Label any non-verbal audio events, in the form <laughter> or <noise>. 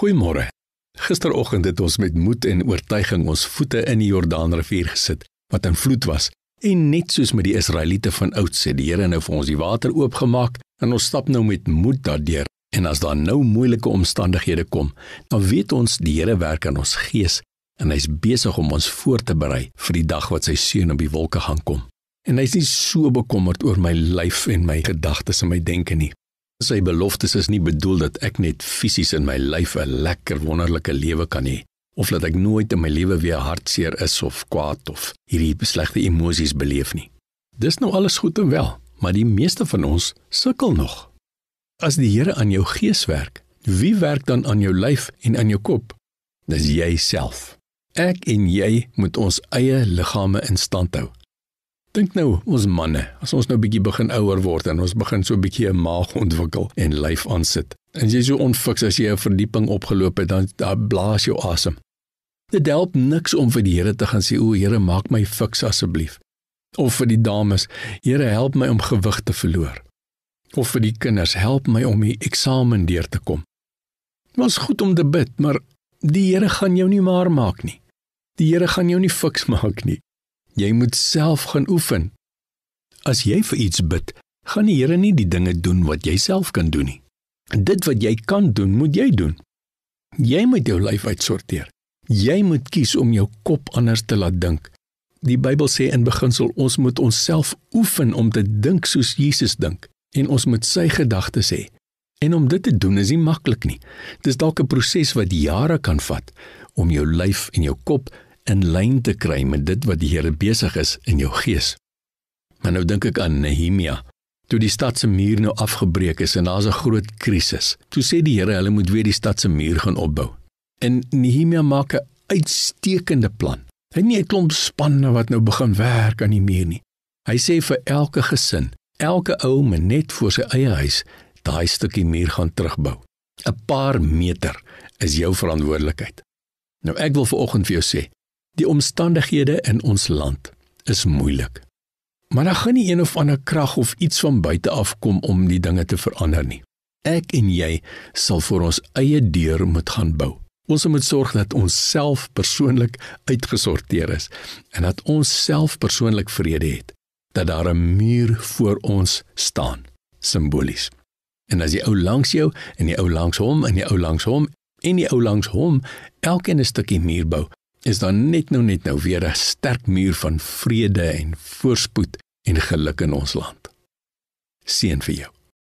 Goeiemôre. Gisteroggend het ons met moed en oortuiging ons voete in die Jordaanrivier gesit wat in vloed was. En net soos met die Israeliete van oud sê die Here nou vir ons die water oopgemaak en ons stap nou met moed daardeur. En as daar nou moeilike omstandighede kom, dan weet ons die Here werk aan ons gees en hy's besig om ons voor te berei vir die dag wat sy seun op die wolke gaan kom. En hy's nie so bekommerd oor my lyf en my gedagtes en my denke nie. Sy beloftes is nie bedoel dat ek net fisies in my lyf 'n lekker wonderlike lewe kan hê of dat ek nooit in my lewe weer hartseer is of kwaad of hierdie slegte emosies beleef nie. Dis nou alles goed en wel, maar die meeste van ons sukkel nog. As die Here aan jou gees werk, wie werk dan aan jou lyf en aan jou kop? Dis jouself. Ek en jy moet ons eie liggame in stand hou. Dink nou, ons manne, as ons nou bietjie begin ouer word en ons begin so bietjie 'n maag ontwikkel en lyf aansit. En jy so onfiks as jy 'n verdieping opgeloop het, dan daar blaas jou asem. Dit help niks om vir die Here te gaan sê, "O Here, maak my fiks asseblief." Of vir die dames, "Here, help my om gewig te verloor." Of vir die kinders, "Help my om die eksamen deur te kom." Dit is goed om te bid, maar die Here gaan jou nie maar maak nie. Die Here gaan jou nie fiks <laughs> maak nie. Jy moet self gaan oefen. As jy vir iets bid, gaan die Here nie die dinge doen wat jy self kan doen nie. Dit wat jy kan doen, moet jy doen. Jy moet jou lyf uitsorteer. Jy moet kies om jou kop anders te laat dink. Die Bybel sê in beginsel ons moet onsself oefen om te dink soos Jesus dink en ons moet sy gedagtes hê. En om dit te doen is nie maklik nie. Dis dalk 'n proses wat jare kan vat om jou lyf en jou kop in lyn te kry met dit wat die Here besig is in jou gees. Maar nou dink ek aan Nehemia. Toe die stad se muur nou afgebreek is en daar's 'n groot krisis. Toe sê die Here hulle moet weer die stad se muur gaan opbou. En Nehemia maak 'n uitstekende plan. Hy nie 'n klomp spanne wat nou begin werk aan die muur nie. Hy sê vir elke gesin, elke ou moet net voor sy eie huis daai stukkie muur gaan terugbou. 'n Paar meter is jou verantwoordelikheid. Nou ek wil veraloggend vir jou sê, Die omstandighede in ons land is moeilik. Maar daar gaan nie een of ander krag of iets van buite af kom om die dinge te verander nie. Ek en jy sal vir ons eie deur moet gaan bou. Ons moet sorg dat ons self persoonlik uitgesorteer is en dat ons self persoonlik vrede het. Dat daar 'n muur voor ons staan, simbolies. En as die ou langs jou en die ou langs hom en die ou langs hom en die ou langs hom elkeen 'n stukkie muur bou, is daar net nou net nou weer 'n sterk muur van vrede en voorspoed en geluk in ons land. Seën vir jou.